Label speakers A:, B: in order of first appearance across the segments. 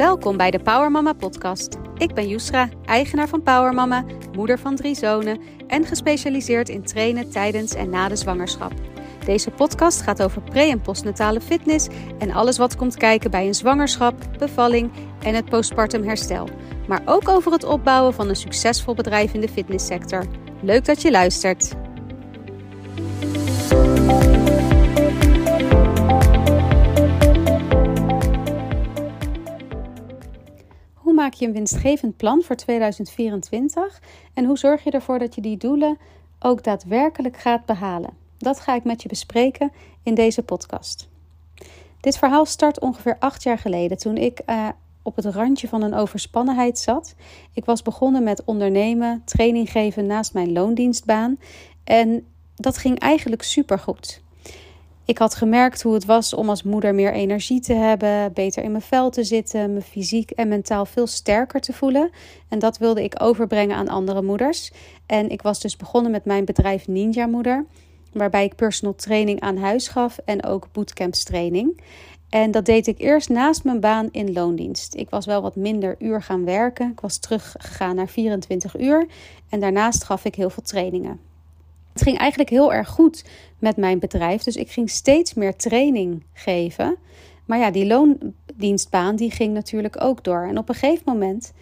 A: Welkom bij de Power Mama podcast. Ik ben Yusra, eigenaar van Power Mama, moeder van drie zonen en gespecialiseerd in trainen tijdens en na de zwangerschap. Deze podcast gaat over pre- en postnatale fitness en alles wat komt kijken bij een zwangerschap, bevalling en het postpartum herstel. Maar ook over het opbouwen van een succesvol bedrijf in de fitnesssector. Leuk dat je luistert. Maak je een winstgevend plan voor 2024 en hoe zorg je ervoor dat je die doelen ook daadwerkelijk gaat behalen? Dat ga ik met je bespreken in deze podcast. Dit verhaal start ongeveer acht jaar geleden toen ik uh, op het randje van een overspannenheid zat. Ik was begonnen met ondernemen, training geven naast mijn loondienstbaan en dat ging eigenlijk supergoed. Ik had gemerkt hoe het was om als moeder meer energie te hebben, beter in mijn vel te zitten, me fysiek en mentaal veel sterker te voelen. En dat wilde ik overbrengen aan andere moeders. En ik was dus begonnen met mijn bedrijf Ninja Moeder, waarbij ik personal training aan huis gaf en ook bootcamps training. En dat deed ik eerst naast mijn baan in loondienst. Ik was wel wat minder uur gaan werken. Ik was teruggegaan naar 24 uur. En daarnaast gaf ik heel veel trainingen. Het ging eigenlijk heel erg goed met mijn bedrijf. Dus ik ging steeds meer training geven. Maar ja, die loondienstbaan die ging natuurlijk ook door. En op een gegeven moment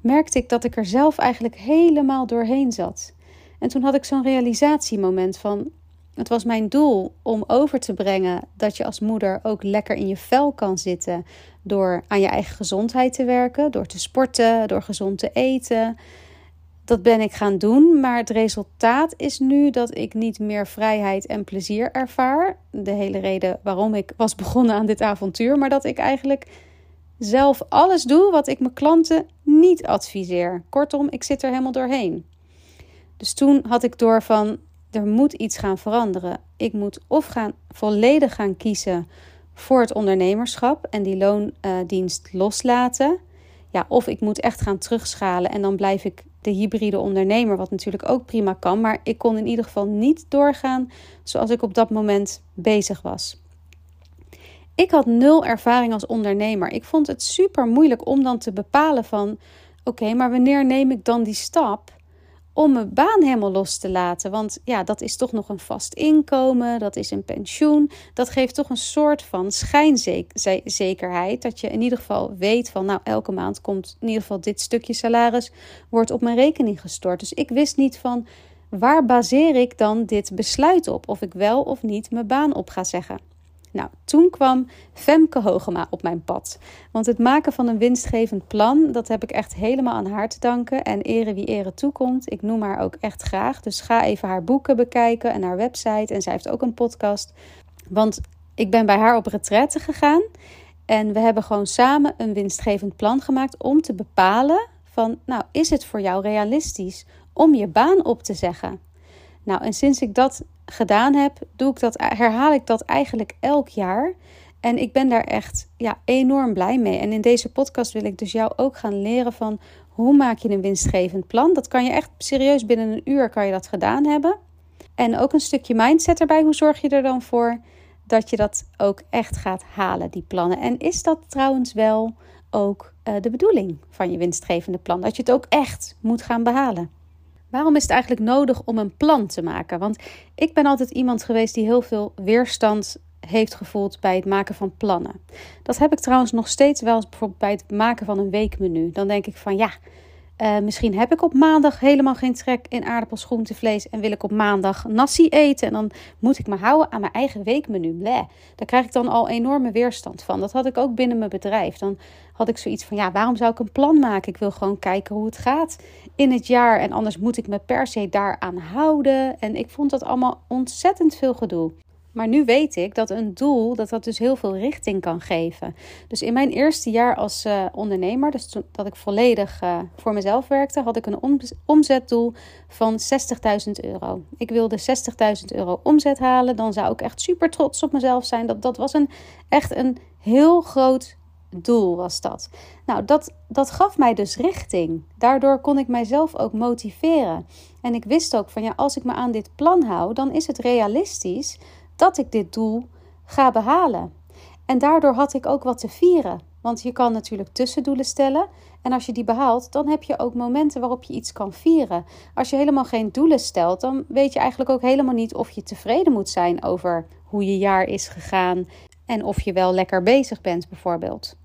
A: merkte ik dat ik er zelf eigenlijk helemaal doorheen zat. En toen had ik zo'n realisatiemoment van het was mijn doel om over te brengen dat je als moeder ook lekker in je vel kan zitten door aan je eigen gezondheid te werken, door te sporten, door gezond te eten. Dat ben ik gaan doen, maar het resultaat is nu dat ik niet meer vrijheid en plezier ervaar. De hele reden waarom ik was begonnen aan dit avontuur, maar dat ik eigenlijk zelf alles doe wat ik mijn klanten niet adviseer. Kortom, ik zit er helemaal doorheen. Dus toen had ik door van er moet iets gaan veranderen. Ik moet of gaan volledig gaan kiezen voor het ondernemerschap en die loondienst loslaten. Ja, of ik moet echt gaan terugschalen en dan blijf ik de hybride ondernemer, wat natuurlijk ook prima kan. Maar ik kon in ieder geval niet doorgaan zoals ik op dat moment bezig was. Ik had nul ervaring als ondernemer. Ik vond het super moeilijk om dan te bepalen van oké, maar wanneer neem ik dan die stap? Om mijn baan helemaal los te laten. Want ja, dat is toch nog een vast inkomen, dat is een pensioen. Dat geeft toch een soort van schijnzekerheid. Dat je in ieder geval weet van, nou, elke maand komt in ieder geval dit stukje salaris, wordt op mijn rekening gestort. Dus ik wist niet van, waar baseer ik dan dit besluit op? Of ik wel of niet mijn baan op ga zeggen. Nou, toen kwam Femke Hogema op mijn pad. Want het maken van een winstgevend plan, dat heb ik echt helemaal aan haar te danken. En ere wie ere toekomt. Ik noem haar ook echt graag. Dus ga even haar boeken bekijken en haar website. En zij heeft ook een podcast. Want ik ben bij haar op retraite gegaan. En we hebben gewoon samen een winstgevend plan gemaakt om te bepalen van, nou, is het voor jou realistisch om je baan op te zeggen? Nou, en sinds ik dat gedaan heb, doe ik dat, herhaal ik dat eigenlijk elk jaar. En ik ben daar echt ja, enorm blij mee. En in deze podcast wil ik dus jou ook gaan leren van hoe maak je een winstgevend plan. Dat kan je echt serieus binnen een uur kan je dat gedaan hebben. En ook een stukje mindset erbij. Hoe zorg je er dan voor dat je dat ook echt gaat halen, die plannen? En is dat trouwens wel ook uh, de bedoeling van je winstgevende plan? Dat je het ook echt moet gaan behalen. Waarom is het eigenlijk nodig om een plan te maken? Want ik ben altijd iemand geweest die heel veel weerstand heeft gevoeld bij het maken van plannen. Dat heb ik trouwens nog steeds wel bijvoorbeeld bij het maken van een weekmenu. Dan denk ik van ja, uh, misschien heb ik op maandag helemaal geen trek in aardappels, groente, vlees en wil ik op maandag nasi eten. En dan moet ik me houden aan mijn eigen weekmenu. Bleh. Daar krijg ik dan al enorme weerstand van. Dat had ik ook binnen mijn bedrijf. Dan had ik zoiets van ja, waarom zou ik een plan maken? Ik wil gewoon kijken hoe het gaat in het jaar. En anders moet ik me per se daaraan houden. En ik vond dat allemaal ontzettend veel gedoe. Maar nu weet ik dat een doel, dat dat dus heel veel richting kan geven. Dus in mijn eerste jaar als uh, ondernemer, dus dat ik volledig uh, voor mezelf werkte, had ik een omzetdoel van 60.000 euro. Ik wilde 60.000 euro omzet halen. Dan zou ik echt super trots op mezelf zijn. Dat, dat was een, echt een heel groot doel was dat. Nou, dat, dat gaf mij dus richting. Daardoor kon ik mijzelf ook motiveren. En ik wist ook van ja, als ik me aan dit plan hou, dan is het realistisch dat ik dit doel ga behalen. En daardoor had ik ook wat te vieren. Want je kan natuurlijk tussendoelen stellen. En als je die behaalt, dan heb je ook momenten waarop je iets kan vieren. Als je helemaal geen doelen stelt, dan weet je eigenlijk ook helemaal niet of je tevreden moet zijn over hoe je jaar is gegaan. En of je wel lekker bezig bent, bijvoorbeeld.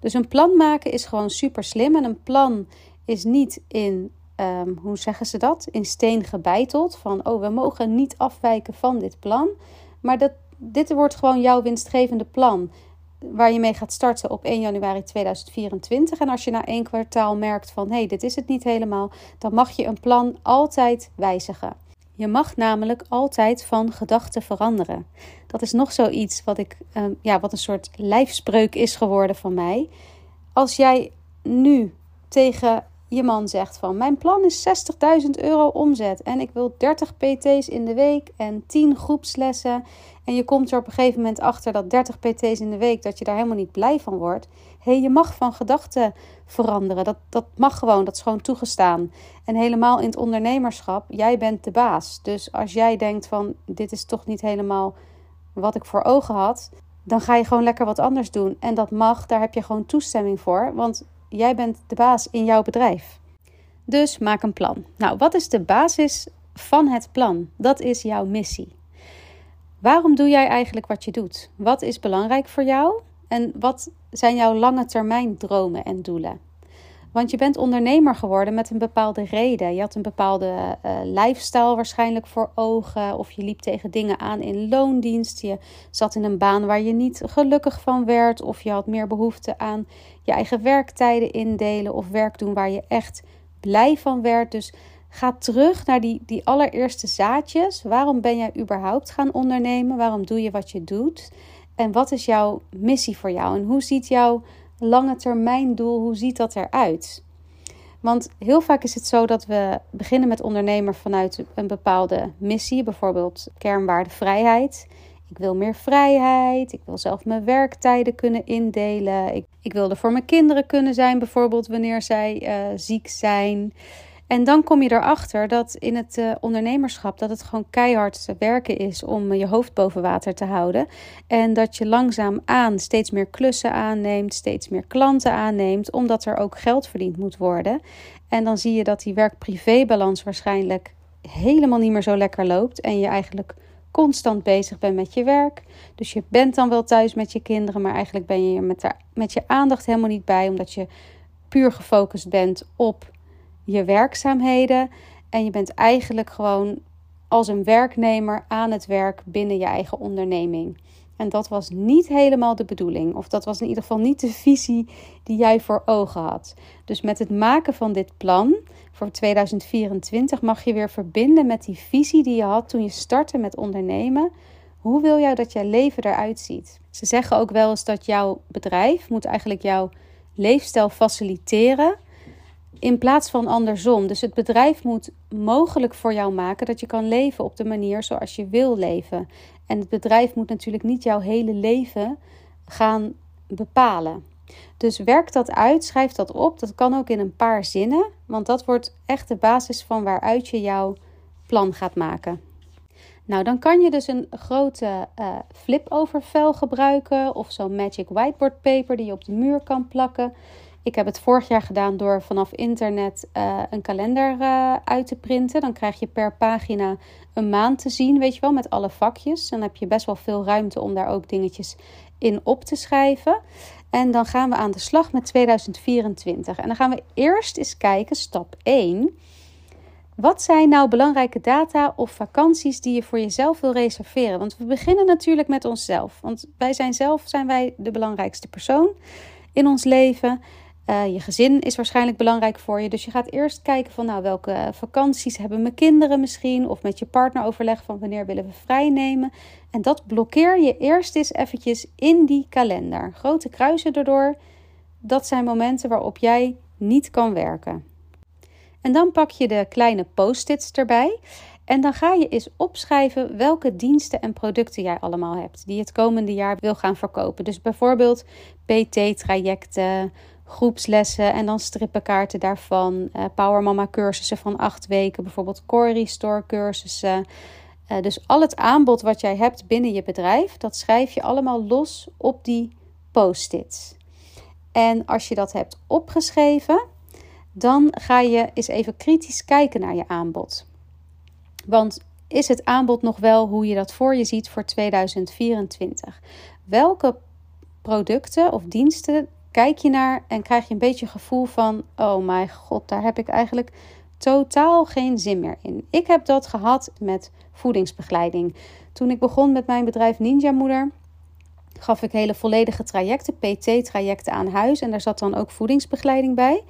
A: Dus een plan maken is gewoon super slim. En een plan is niet in, ehm, hoe zeggen ze dat? In steen gebeiteld. Van, oh, we mogen niet afwijken van dit plan. Maar dat, dit wordt gewoon jouw winstgevende plan waar je mee gaat starten op 1 januari 2024. En als je na één kwartaal merkt van hé, hey, dit is het niet helemaal, dan mag je een plan altijd wijzigen. Je mag namelijk altijd van gedachten veranderen. Dat is nog zoiets wat ik, ehm, ja, wat een soort lijfspreuk is geworden van mij. Als jij nu tegen je man zegt van mijn plan is 60.000 euro omzet en ik wil 30 PT's in de week en 10 groepslessen en je komt er op een gegeven moment achter dat 30 PT's in de week dat je daar helemaal niet blij van wordt. Hé, hey, je mag van gedachten veranderen. Dat, dat mag gewoon, dat is gewoon toegestaan. En helemaal in het ondernemerschap, jij bent de baas. Dus als jij denkt van dit is toch niet helemaal wat ik voor ogen had, dan ga je gewoon lekker wat anders doen. En dat mag, daar heb je gewoon toestemming voor. Want jij bent de baas in jouw bedrijf. Dus maak een plan. Nou, wat is de basis van het plan? Dat is jouw missie. Waarom doe jij eigenlijk wat je doet? Wat is belangrijk voor jou? En wat zijn jouw lange termijn dromen en doelen? Want je bent ondernemer geworden met een bepaalde reden. Je had een bepaalde uh, lifestyle waarschijnlijk voor ogen. Of je liep tegen dingen aan in loondienst. Je zat in een baan waar je niet gelukkig van werd. Of je had meer behoefte aan je eigen werktijden indelen. Of werk doen waar je echt blij van werd. Dus ga terug naar die, die allereerste zaadjes. Waarom ben jij überhaupt gaan ondernemen? Waarom doe je wat je doet? En wat is jouw missie voor jou? En hoe ziet jouw lange termijn doel, hoe ziet dat eruit? Want heel vaak is het zo dat we beginnen met ondernemer vanuit een bepaalde missie, bijvoorbeeld kernwaarde vrijheid. Ik wil meer vrijheid. Ik wil zelf mijn werktijden kunnen indelen. Ik, ik wil er voor mijn kinderen kunnen zijn, bijvoorbeeld wanneer zij uh, ziek zijn. En dan kom je erachter dat in het uh, ondernemerschap dat het gewoon keihard werken is om je hoofd boven water te houden. En dat je langzaam aan steeds meer klussen aanneemt, steeds meer klanten aanneemt, omdat er ook geld verdiend moet worden. En dan zie je dat die werk-privé-balans waarschijnlijk helemaal niet meer zo lekker loopt en je eigenlijk constant bezig bent met je werk. Dus je bent dan wel thuis met je kinderen, maar eigenlijk ben je met, met je aandacht helemaal niet bij, omdat je puur gefocust bent op je werkzaamheden. En je bent eigenlijk gewoon als een werknemer aan het werk binnen je eigen onderneming. En dat was niet helemaal de bedoeling. Of dat was in ieder geval niet de visie die jij voor ogen had. Dus met het maken van dit plan voor 2024 mag je weer verbinden met die visie die je had toen je startte met ondernemen. Hoe wil jij dat jouw leven eruit ziet? Ze zeggen ook wel eens dat jouw bedrijf moet eigenlijk jouw leefstijl faciliteren in plaats van andersom. Dus het bedrijf moet mogelijk voor jou maken dat je kan leven op de manier zoals je wil leven. En het bedrijf moet natuurlijk niet jouw hele leven gaan bepalen. Dus werk dat uit, schrijf dat op. Dat kan ook in een paar zinnen, want dat wordt echt de basis van waaruit je jouw plan gaat maken. Nou, dan kan je dus een grote uh, flip-over vel gebruiken of zo'n magic whiteboard paper die je op de muur kan plakken. Ik heb het vorig jaar gedaan door vanaf internet uh, een kalender uh, uit te printen. Dan krijg je per pagina een maand te zien, weet je wel, met alle vakjes. Dan heb je best wel veel ruimte om daar ook dingetjes in op te schrijven. En dan gaan we aan de slag met 2024. En dan gaan we eerst eens kijken, stap 1. Wat zijn nou belangrijke data of vakanties die je voor jezelf wil reserveren? Want we beginnen natuurlijk met onszelf. Want wij zijn zelf zijn wij de belangrijkste persoon in ons leven. Uh, je gezin is waarschijnlijk belangrijk voor je. Dus je gaat eerst kijken van nou, welke vakanties hebben mijn kinderen misschien. Of met je partner overleg van wanneer willen we vrij nemen. En dat blokkeer je eerst eens eventjes in die kalender. Grote kruisen erdoor. Dat zijn momenten waarop jij niet kan werken. En dan pak je de kleine post-its erbij. En dan ga je eens opschrijven welke diensten en producten jij allemaal hebt. Die je het komende jaar wil gaan verkopen. Dus bijvoorbeeld PT-trajecten, groepslessen en dan strippenkaarten daarvan. Uh, Power Mama cursussen van acht weken, bijvoorbeeld Core Restore cursussen. Uh, dus al het aanbod wat jij hebt binnen je bedrijf, dat schrijf je allemaal los op die post-its. En als je dat hebt opgeschreven, dan ga je eens even kritisch kijken naar je aanbod. Want is het aanbod nog wel hoe je dat voor je ziet voor 2024? Welke producten of diensten kijk je naar en krijg je een beetje gevoel van: oh mijn god, daar heb ik eigenlijk totaal geen zin meer in. Ik heb dat gehad met voedingsbegeleiding. Toen ik begon met mijn bedrijf Ninja Moeder, gaf ik hele volledige trajecten, PT-trajecten aan huis. En daar zat dan ook voedingsbegeleiding bij.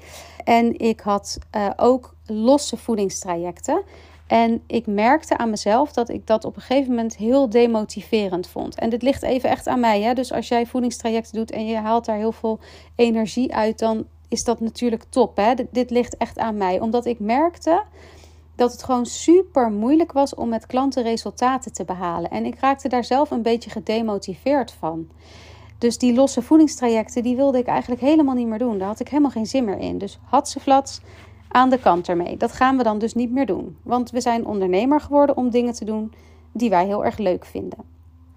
A: En ik had uh, ook losse voedingstrajecten. En ik merkte aan mezelf dat ik dat op een gegeven moment heel demotiverend vond. En dit ligt even echt aan mij. Hè? Dus als jij voedingstrajecten doet en je haalt daar heel veel energie uit, dan is dat natuurlijk top. Hè? Dit, ligt echt aan mij. Omdat ik merkte dat het gewoon super moeilijk was om met klanten resultaten te behalen. En ik raakte daar zelf een beetje gedemotiveerd van. Dus die losse voedingstrajecten, die wilde ik eigenlijk helemaal niet meer doen. Daar had ik helemaal geen zin meer in. Dus had ze flats aan de kant ermee. Dat gaan we dan dus niet meer doen. Want we zijn ondernemer geworden om dingen te doen die wij heel erg leuk vinden.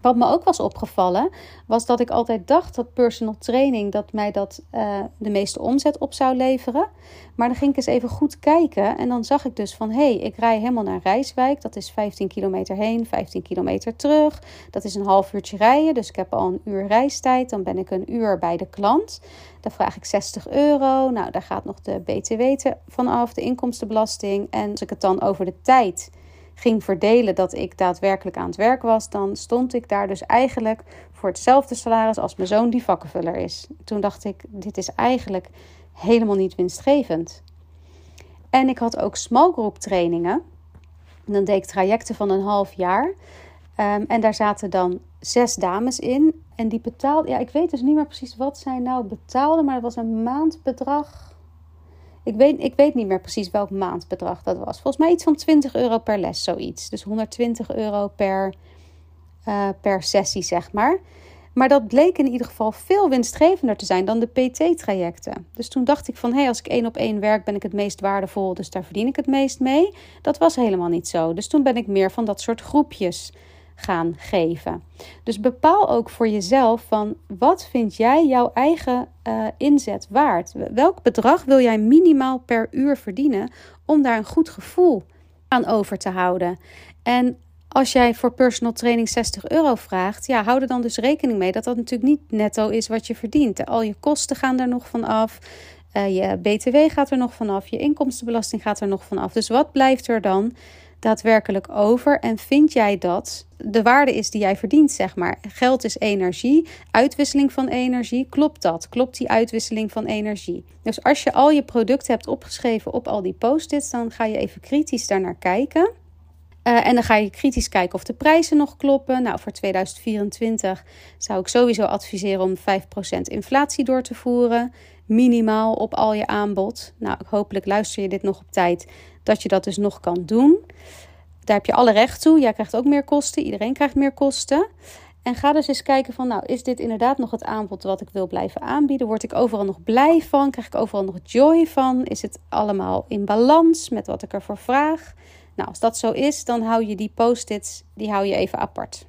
A: Wat me ook was opgevallen, was dat ik altijd dacht dat personal training dat mij dat uh, de meeste omzet op zou leveren. Maar dan ging ik eens even goed kijken en dan zag ik dus van hé, hey, ik rij helemaal naar Rijswijk. Dat is 15 kilometer heen, 15 kilometer terug. Dat is een half uurtje rijden, dus ik heb al een uur reistijd. Dan ben ik een uur bij de klant. Dan vraag ik 60 euro. Nou, daar gaat nog de BTW vanaf, de inkomstenbelasting. En als ik het dan over de tijd ging verdelen dat ik daadwerkelijk aan het werk was, dan stond ik daar dus eigenlijk voor hetzelfde salaris als mijn zoon die vakkenvuller is. Toen dacht ik, dit is eigenlijk helemaal niet winstgevend. En ik had ook small group trainingen. Dan deed ik trajecten van een half jaar. Um, en daar zaten dan zes dames in. En die betaalden, ja, ik weet dus niet meer precies wat zij nou betaalden, maar het was een maandbedrag ik weet, ik weet niet meer precies welk maandbedrag dat was. Volgens mij iets van 20 euro per les, zoiets. Dus 120 euro per, uh, per sessie, zeg maar. Maar dat bleek in ieder geval veel winstgevender te zijn dan de PT-trajecten. Dus toen dacht ik van, hé, hey, als ik één op één werk, ben ik het meest waardevol, dus daar verdien ik het meest mee. Dat was helemaal niet zo. Dus toen ben ik meer van dat soort groepjes gaan geven. Dus bepaal ook voor jezelf van wat vind jij jouw eigen uh, inzet waard? Welk bedrag wil jij minimaal per uur verdienen om daar een goed gevoel aan over te houden? En als jij voor personal training 60 euro vraagt, ja, hou er dan dus rekening mee dat dat natuurlijk niet netto is wat je verdient. Al je kosten gaan er nog van af. Uh, je BTW gaat er nog vanaf, je inkomstenbelasting gaat er nog vanaf. Dus wat blijft er dan daadwerkelijk over? En vind jij dat de waarde is die jij verdient, zeg maar? Geld is energie, uitwisseling van energie. Klopt dat? Klopt die uitwisseling van energie? Dus als je al je producten hebt opgeschreven op al die post-its, dan ga je even kritisch daarnaar kijken. Uh, en dan ga je kritisch kijken of de prijzen nog kloppen. Nou, voor 2024 zou ik sowieso adviseren om 5% inflatie door te voeren. Minimaal op al je aanbod. Nou, hopelijk luister je dit nog op tijd dat je dat dus nog kan doen. Daar heb je alle recht toe. Jij krijgt ook meer kosten. Iedereen krijgt meer kosten. En ga dus eens kijken van, nou, is dit inderdaad nog het aanbod wat ik wil blijven aanbieden? Word ik overal nog blij van? Krijg ik overal nog joy van? Is het allemaal in balans met wat ik ervoor vraag? Nou, als dat zo is, dan hou je die post-its, die hou je even apart.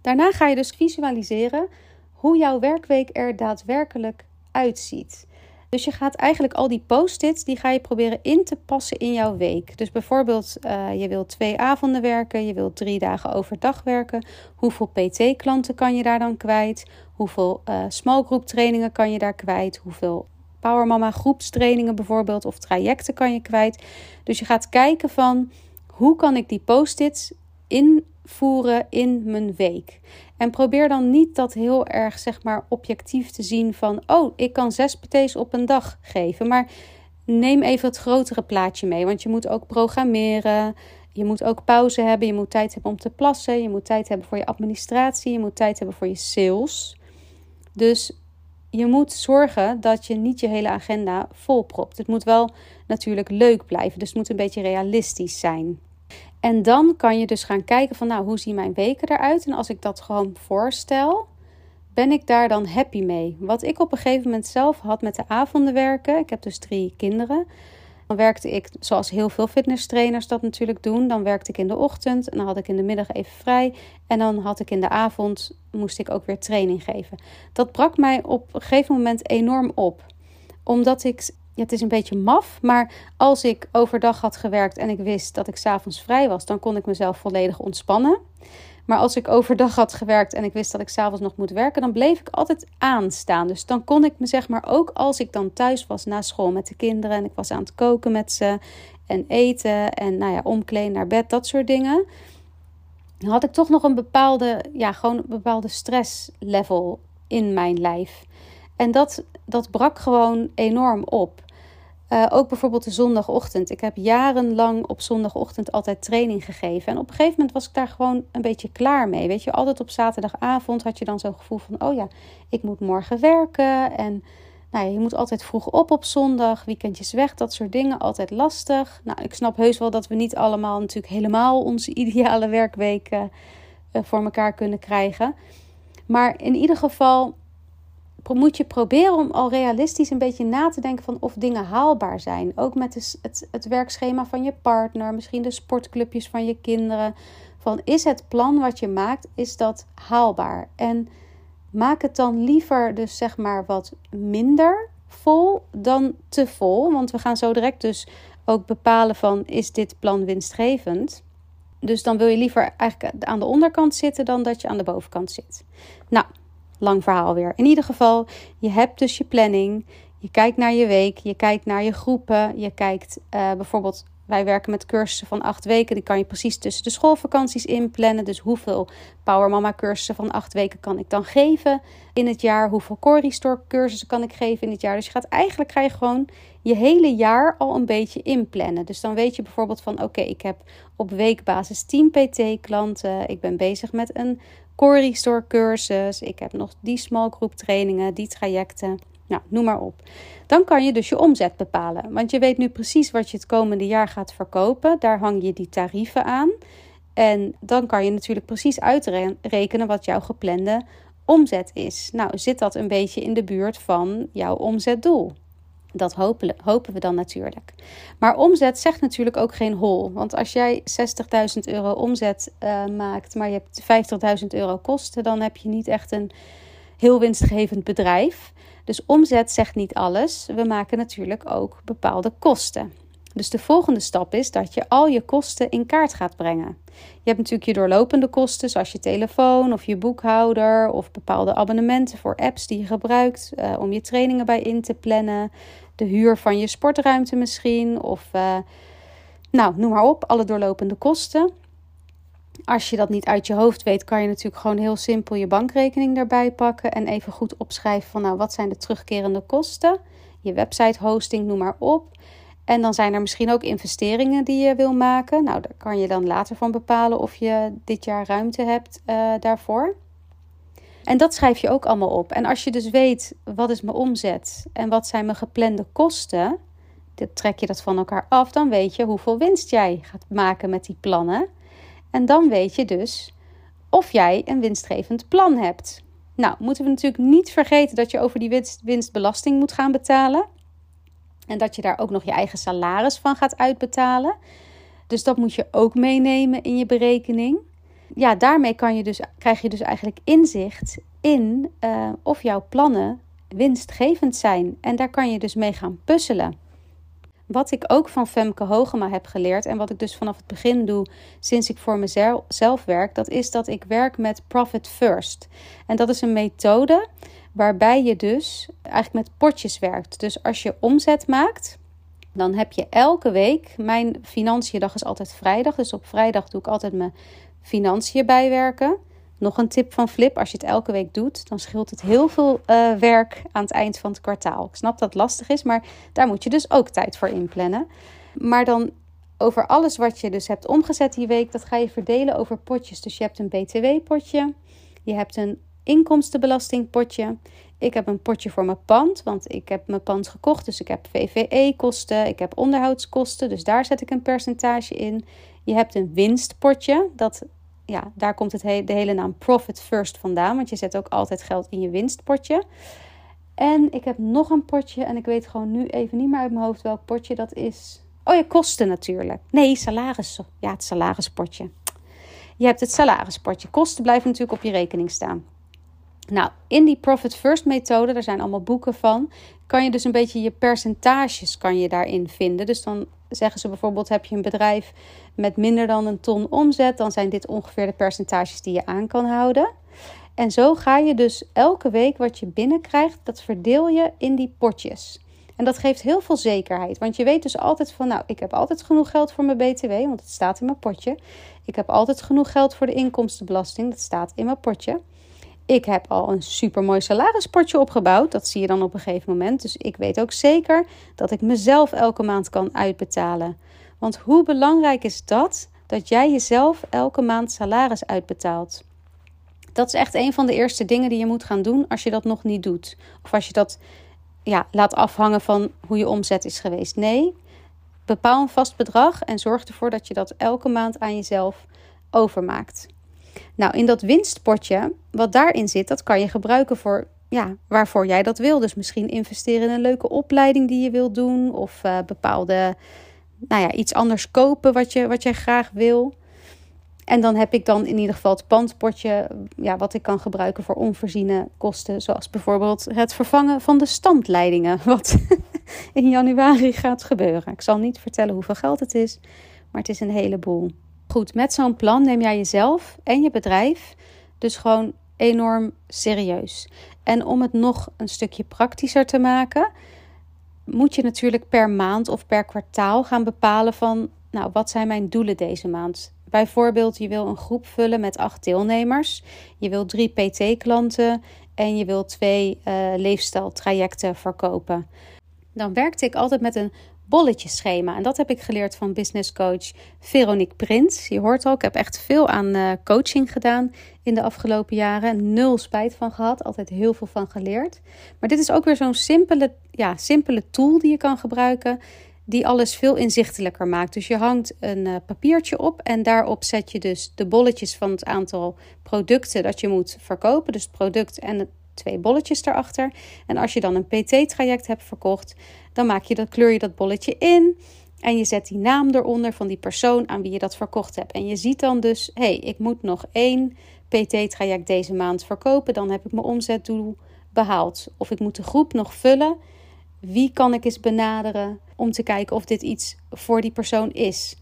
A: Daarna ga je dus visualiseren hoe jouw werkweek er daadwerkelijk uitziet. Dus je gaat eigenlijk al die post-its, die ga je proberen in te passen in jouw week. Dus bijvoorbeeld, uh, je wilt twee avonden werken, je wilt drie dagen overdag werken. Hoeveel PT-klanten kan je daar dan kwijt? Hoeveel uh, small group trainingen kan je daar kwijt? Hoeveel Power Mama groepstrainingen bijvoorbeeld of trajecten kan je kwijt? Dus je gaat kijken van, hoe kan ik die post-its invoeren in mijn week? En probeer dan niet dat heel erg, zeg maar, objectief te zien van, oh, ik kan zes PT's op een dag geven. Maar neem even het grotere plaatje mee, want je moet ook programmeren. Je moet ook pauze hebben, je moet tijd hebben om te plassen, je moet tijd hebben voor je administratie, je moet tijd hebben voor je sales. Dus je moet zorgen dat je niet je hele agenda volpropt. Het moet wel natuurlijk leuk blijven, dus het moet een beetje realistisch zijn. En dan kan je dus gaan kijken van, nou, hoe zien mijn weken eruit? En als ik dat gewoon voorstel, ben ik daar dan happy mee? Wat ik op een gegeven moment zelf had met de avonden werken, ik heb dus drie kinderen. Dan werkte ik, zoals heel veel fitnesstrainers dat natuurlijk doen, dan werkte ik in de ochtend en dan had ik in de middag even vrij. En dan had ik in de avond, moest ik ook weer training geven. Dat brak mij op een gegeven moment enorm op. Omdat ik, ja, het is een beetje maf, maar als ik overdag had gewerkt en ik wist dat ik s'avonds vrij was, dan kon ik mezelf volledig ontspannen. Maar als ik overdag had gewerkt en ik wist dat ik s'avonds nog moet werken, dan bleef ik altijd aanstaan. Dus dan kon ik me zeg maar ook als ik dan thuis was na school met de kinderen en ik was aan het koken met ze en eten en nou ja, omkleden naar bed, dat soort dingen. Dan had ik toch nog een bepaalde, ja, gewoon een bepaalde stresslevel in mijn lijf. En dat, dat brak gewoon enorm op. Uh, ook bijvoorbeeld de zondagochtend. Ik heb jarenlang op zondagochtend altijd training gegeven. En op een gegeven moment was ik daar gewoon een beetje klaar mee. Weet je, altijd op zaterdagavond had je dan zo'n gevoel van: oh ja, ik moet morgen werken. En nou ja, je moet altijd vroeg op op zondag, weekendjes weg, dat soort dingen. Altijd lastig. Nou, ik snap heus wel dat we niet allemaal natuurlijk helemaal onze ideale werkweken uh, voor elkaar kunnen krijgen. Maar in ieder geval moet je proberen om al realistisch een beetje na te denken van of dingen haalbaar zijn. Ook met het, het, werkschema van je partner, misschien de sportclubjes van je kinderen. Van is het plan wat je maakt, is dat haalbaar? En maak het dan liever dus zeg maar wat minder vol dan te vol. Want we gaan zo direct dus ook bepalen van is dit plan winstgevend. Dus dan wil je liever eigenlijk aan de onderkant zitten dan dat je aan de bovenkant zit. Nou, lang verhaal weer. In ieder geval, je hebt dus je planning. Je kijkt naar je week, je kijkt naar je groepen. Je kijkt uh, bijvoorbeeld, wij werken met cursussen van acht weken. Die kan je precies tussen de schoolvakanties inplannen. Dus hoeveel Power Mama cursussen van acht weken kan ik dan geven in het jaar? Hoeveel Core Restore cursussen kan ik geven in het jaar? Dus je gaat eigenlijk ga je gewoon je hele jaar al een beetje inplannen. Dus dan weet je bijvoorbeeld van oké, ik heb op weekbasis 10 PT klanten. Ik ben bezig met een Core Restore cursus. Ik heb nog die small group trainingen, die trajecten. Nou, noem maar op. Dan kan je dus je omzet bepalen. Want je weet nu precies wat je het komende jaar gaat verkopen. Daar hang je die tarieven aan. En dan kan je natuurlijk precies uitrekenen wat jouw geplande omzet is. Nou, zit dat een beetje in de buurt van jouw omzetdoel? Dat hopen, we dan natuurlijk. Maar omzet zegt natuurlijk ook geen hol. Want als jij 60.000 euro omzet uh, maakt, maar je hebt 50.000 euro kosten, dan heb je niet echt een heel winstgevend bedrijf. Dus omzet zegt niet alles. We maken natuurlijk ook bepaalde kosten. Dus de volgende stap is dat je al je kosten in kaart gaat brengen. Je hebt natuurlijk je doorlopende kosten, zoals je telefoon of je boekhouder of bepaalde abonnementen voor apps die je gebruikt uh, om je trainingen bij in te plannen de huur van je sportruimte misschien. Of uh, nou, noem maar op, alle doorlopende kosten. Als je dat niet uit je hoofd weet, kan je natuurlijk gewoon heel simpel je bankrekening erbij pakken en even goed opschrijven van nou, wat zijn de terugkerende kosten? Je website hosting, noem maar op. En dan zijn er misschien ook investeringen die je wil maken. Nou, daar kan je dan later van bepalen of je dit jaar ruimte hebt uh, daarvoor. En dat schrijf je ook allemaal op. En als je dus weet wat is mijn omzet en wat zijn mijn geplande kosten, dan trek je dat van elkaar af, dan weet je hoeveel winst jij gaat maken met die plannen. En dan weet je dus of jij een winstgevend plan hebt. Nou, moeten we natuurlijk niet vergeten dat je over die winst, winstbelasting moet gaan betalen. En dat je daar ook nog je eigen salaris van gaat uitbetalen. Dus dat moet je ook meenemen in je berekening ja, daarmee kan je dus, krijg je dus eigenlijk inzicht in uh, of jouw plannen winstgevend zijn. En daar kan je dus mee gaan puzzelen. Wat ik ook van Femke Hogema heb geleerd en wat ik dus vanaf het begin doe sinds ik voor mezelf werk, dat is dat ik werk met Profit First. En dat is een methode waarbij je dus eigenlijk met potjes werkt. Dus als je omzet maakt, dan heb je elke week, mijn financiën dag is altijd vrijdag, dus op vrijdag doe ik altijd mijn financiën bijwerken. Nog een tip van Flip: als je het elke week doet, dan scheelt het heel veel uh, werk aan het eind van het kwartaal. Ik snap dat het lastig is, maar daar moet je dus ook tijd voor inplannen. Maar dan over alles wat je dus hebt omgezet die week, dat ga je verdelen over potjes. Dus je hebt een BTW-potje, je hebt een inkomstenbelastingpotje. Ik heb een potje voor mijn pand, want ik heb mijn pand gekocht. Dus ik heb VVE-kosten, ik heb onderhoudskosten. Dus daar zet ik een percentage in. Je hebt een winstpotje. Dat, ja, daar komt het de hele naam Profit First vandaan. Want je zet ook altijd geld in je winstpotje. En ik heb nog een potje en ik weet gewoon nu even niet meer uit mijn hoofd welk potje dat is. Oh ja, kosten natuurlijk. Nee, salaris. Ja, het salarispotje. Je hebt het salarispotje. Kosten blijven natuurlijk op je rekening staan. Nou, in die Profit First methode, daar zijn allemaal boeken van, kan je dus een beetje je percentages kan je daarin vinden. Dus dan zeggen ze bijvoorbeeld, heb je een bedrijf met minder dan een ton omzet, dan zijn dit ongeveer de percentages die je aan kan houden. En zo ga je dus elke week wat je binnenkrijgt, dat verdeel je in die potjes. En dat geeft heel veel zekerheid. Want je weet dus altijd van, nou, ik heb altijd genoeg geld voor mijn BTW, want het staat in mijn potje. Ik heb altijd genoeg geld voor de inkomstenbelasting, dat staat in mijn potje. Ik heb al een supermooi salarispotje opgebouwd. Dat zie je dan op een gegeven moment. Dus ik weet ook zeker dat ik mezelf elke maand kan uitbetalen. Want hoe belangrijk is dat? Dat jij jezelf elke maand salaris uitbetaalt. Dat is echt een van de eerste dingen die je moet gaan doen als je dat nog niet doet. Of als je dat ja, laat afhangen van hoe je omzet is geweest. Nee, bepaal een vast bedrag en zorg ervoor dat je dat elke maand aan jezelf overmaakt. Nou, in dat winstpotje, wat daarin zit, dat kan je gebruiken voor ja, waarvoor jij dat wil. Dus misschien investeren in een leuke opleiding die je wilt doen. Of uh, bepaalde, nou ja, iets anders kopen wat, je, wat jij graag wil. En dan heb ik dan in ieder geval het pandpotje, ja, wat ik kan gebruiken voor onvoorziene kosten. Zoals bijvoorbeeld het vervangen van de standleidingen, wat in januari gaat gebeuren. Ik zal niet vertellen hoeveel geld het is, maar het is een heleboel. Goed, met zo'n plan neem jij jezelf en je bedrijf dus gewoon enorm serieus. En om het nog een stukje praktischer te maken, moet je natuurlijk per maand of per kwartaal gaan bepalen van, nou, wat zijn mijn doelen deze maand? Bijvoorbeeld, je wil een groep vullen met acht deelnemers, je wil drie PT-klanten en je wil twee uh, leefstijltrajecten verkopen. Dan werkte ik altijd met een bolletjeschema. En dat heb ik geleerd van business coach Veronique Prins. Je hoort al, ik heb echt veel aan uh, coaching gedaan in de afgelopen jaren. Nul spijt van gehad, altijd heel veel van geleerd. Maar dit is ook weer zo'n simpele, ja, simpele tool die je kan gebruiken. Die alles veel inzichtelijker maakt. Dus je hangt een uh, papiertje op en daarop zet je dus de bolletjes van het aantal producten dat je moet verkopen. Dus product en twee bolletjes erachter. En als je dan een PT-traject hebt verkocht, dan maak je dat, kleur je dat bolletje in. En je zet die naam eronder van die persoon aan wie je dat verkocht hebt. En je ziet dan dus, hé, hey, ik moet nog één PT-traject deze maand verkopen. Dan heb ik mijn omzetdoel behaald. Of ik moet de groep nog vullen. Wie kan ik eens benaderen om te kijken of dit iets voor die persoon is?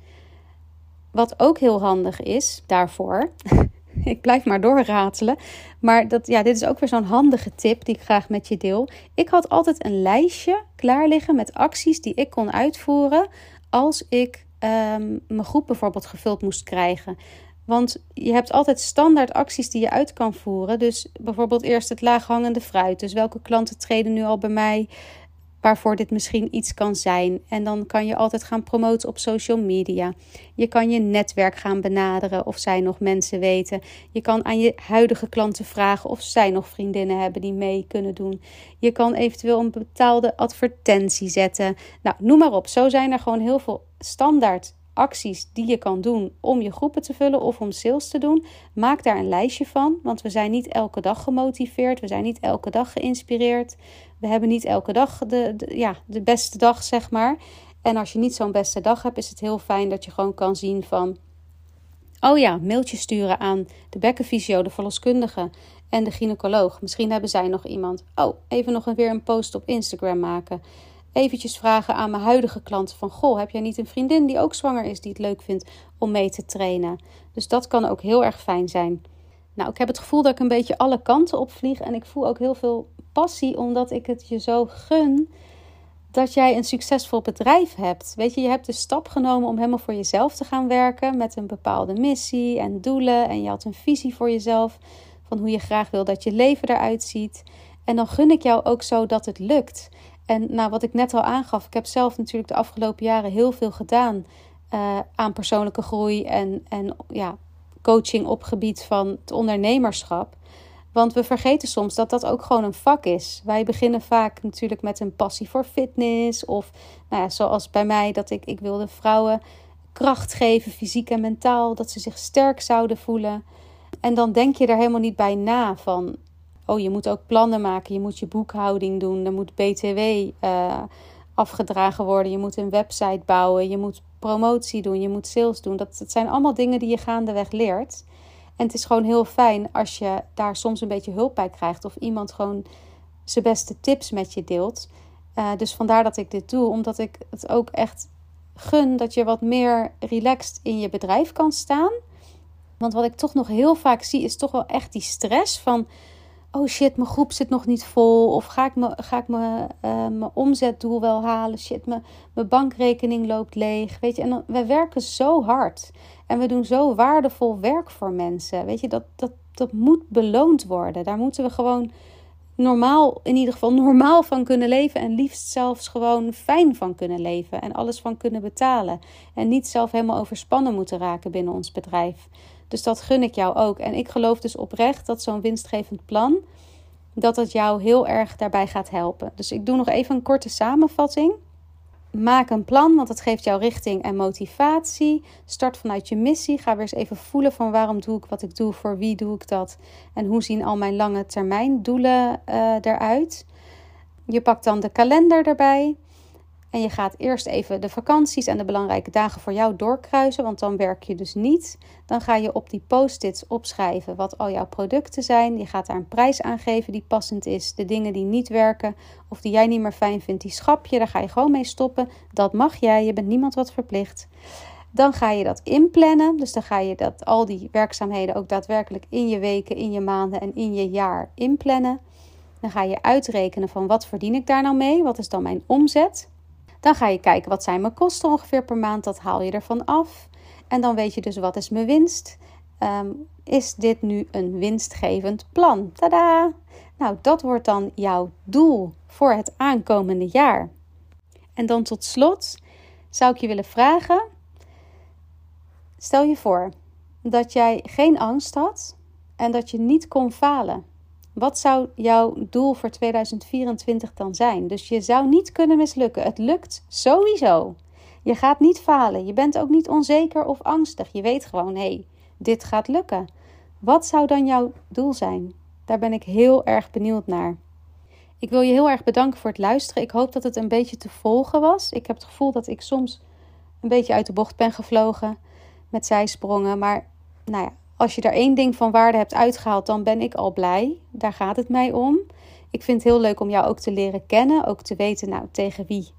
A: Wat ook heel handig is daarvoor, ik blijf maar doorratelen. Maar dat, ja, dit is ook weer zo'n handige tip die ik graag met je deel. Ik had altijd een lijstje klaar liggen met acties die ik kon uitvoeren als ik um, mijn groep bijvoorbeeld gevuld moest krijgen. Want je hebt altijd standaard acties die je uit kan voeren. Dus bijvoorbeeld eerst het laaghangende fruit. Dus welke klanten treden nu al bij mij? Waarvoor dit misschien iets kan zijn. En dan kan je altijd gaan promoten op social media. Je kan je netwerk gaan benaderen of zij nog mensen weten. Je kan aan je huidige klanten vragen of zij nog vriendinnen hebben die mee kunnen doen. Je kan eventueel een betaalde advertentie zetten. Nou, noem maar op. Zo zijn er gewoon heel veel standaard acties die je kan doen om je groepen te vullen of om sales te doen. Maak daar een lijstje van, want we zijn niet elke dag gemotiveerd, we zijn niet elke dag geïnspireerd. We hebben niet elke dag de, ja, de beste dag, zeg maar. En als je niet zo'n beste dag hebt, is het heel fijn dat je gewoon kan zien van... Oh ja, mailtje sturen aan de bekkenfysio, de verloskundige en de gynaecoloog. Misschien hebben zij nog iemand. Oh, even nog een, weer een post op Instagram maken eventjes vragen aan mijn huidige klanten van... Goh, heb jij niet een vriendin die ook zwanger is, die het leuk vindt om mee te trainen? Dus dat kan ook heel erg fijn zijn. Nou, ik heb het gevoel dat ik een beetje alle kanten opvlieg. En ik voel ook heel veel passie, omdat ik het je zo gun dat jij een succesvol bedrijf hebt. Weet je, je hebt de stap genomen om helemaal voor jezelf te gaan werken met een bepaalde missie en doelen. En je had een visie voor jezelf van hoe je graag wil dat je leven eruit ziet. En dan gun ik jou ook zo dat het lukt. En nou, wat ik net al aangaf, ik heb zelf natuurlijk de afgelopen jaren heel veel gedaan uh, aan persoonlijke groei en, en ja, coaching op gebied van het ondernemerschap. Want we vergeten soms dat dat ook gewoon een vak is. Wij beginnen vaak natuurlijk met een passie voor fitness. Of nou ja, zoals bij mij, dat ik, ik wilde vrouwen kracht geven, fysiek en mentaal. Dat ze zich sterk zouden voelen. En dan denk je er helemaal niet bij na van oh, je moet ook plannen maken, je moet je boekhouding doen, er moet BTW uh, afgedragen worden, je moet een website bouwen, je moet promotie doen, je moet sales doen. Dat, dat zijn allemaal dingen die je gaandeweg leert. En het is gewoon heel fijn als je daar soms een beetje hulp bij krijgt of iemand gewoon zijn beste tips met je deelt. Uh, dus vandaar dat ik dit doe, omdat ik het ook echt gun dat je wat meer relaxed in je bedrijf kan staan. Want wat ik toch nog heel vaak zie, is toch wel echt die stress van oh shit, mijn groep zit nog niet vol. Of ga ik, me, ga ik me, uh, mijn omzetdoel wel halen? Shit, mijn, mijn bankrekening loopt leeg. Weet je, en dan, we werken zo hard. En we doen zo waardevol werk voor mensen. Weet je, dat, dat, dat moet beloond worden. Daar moeten we gewoon normaal, in ieder geval normaal van kunnen leven. En liefst zelfs gewoon fijn van kunnen leven. En alles van kunnen betalen. En niet zelf helemaal overspannen moeten raken binnen ons bedrijf. Dus dat gun ik jou ook. En ik geloof dus oprecht dat zo'n winstgevend plan, dat het jou heel erg daarbij gaat helpen. Dus ik doe nog even een korte samenvatting. Maak een plan, want het geeft jou richting en motivatie. Start vanuit je missie. Ga weer eens even voelen van waarom doe ik wat ik doe, voor wie doe ik dat en hoe zien al mijn lange termijn doelen uh, eruit. Je pakt dan de kalender erbij. En je gaat eerst even de vakanties en de belangrijke dagen voor jou doorkruisen, want dan werk je dus niet. Dan ga je op die post-its opschrijven wat al jouw producten zijn. Je gaat daar een prijs aan geven die passend is. De dingen die niet werken of die jij niet meer fijn vindt, die schap je. Daar ga je gewoon mee stoppen. Dat mag jij, je bent niemand wat verplicht. Dan ga je dat inplannen. Dus dan ga je dat, al die werkzaamheden ook daadwerkelijk in je weken, in je maanden en in je jaar inplannen. Dan ga je uitrekenen van wat verdien ik daar nou mee? Wat is dan mijn omzet? Dan ga je kijken wat zijn mijn kosten ongeveer per maand. Dat haal je ervan af. En dan weet je dus wat is mijn winst. Um, is dit nu een winstgevend plan? Tada! Nou, dat wordt dan jouw doel voor het aankomende jaar. En dan tot slot zou ik je willen vragen: stel je voor dat jij geen angst had en dat je niet kon falen. Wat zou jouw doel voor 2024 dan zijn? Dus je zou niet kunnen mislukken. Het lukt sowieso. Je gaat niet falen. Je bent ook niet onzeker of angstig. Je weet gewoon, hé, hey, dit gaat lukken. Wat zou dan jouw doel zijn? Daar ben ik heel erg benieuwd naar. Ik wil je heel erg bedanken voor het luisteren. Ik hoop dat het een beetje te volgen was. Ik heb het gevoel dat ik soms een beetje uit de bocht ben gevlogen met zijsprongen. Maar nou ja, als je daar één ding van waarde hebt uitgehaald, dan ben ik al blij. Daar gaat het mij om. Ik vind het heel leuk om jou ook te leren kennen. Ook te weten, nou, tegen wie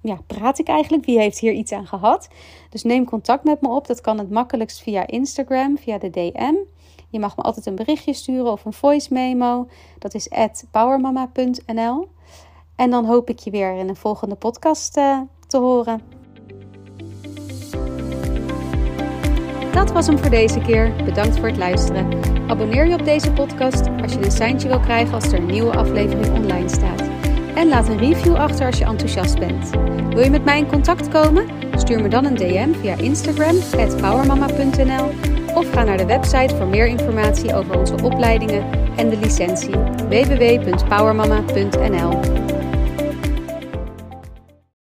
A: ja, praat ik eigenlijk? Wie heeft hier iets aan gehad? Dus neem contact met me op. Dat kan het makkelijkst via Instagram, via de DM. Je mag me altijd een berichtje sturen of een voice memo. Dat is powermama.nl. En dan hoop ik je weer in een volgende podcast uh, te horen. Dat was hem voor deze keer. Bedankt voor het luisteren. Abonneer je op deze podcast als je een seintje wil krijgen als er een nieuwe aflevering online staat. En laat een review achter als je enthousiast bent. Wil je met mij in contact komen? Stuur me dan een DM via Instagram, powermama.nl of ga naar de website voor meer informatie over onze opleidingen en de licentie www.powermama.nl.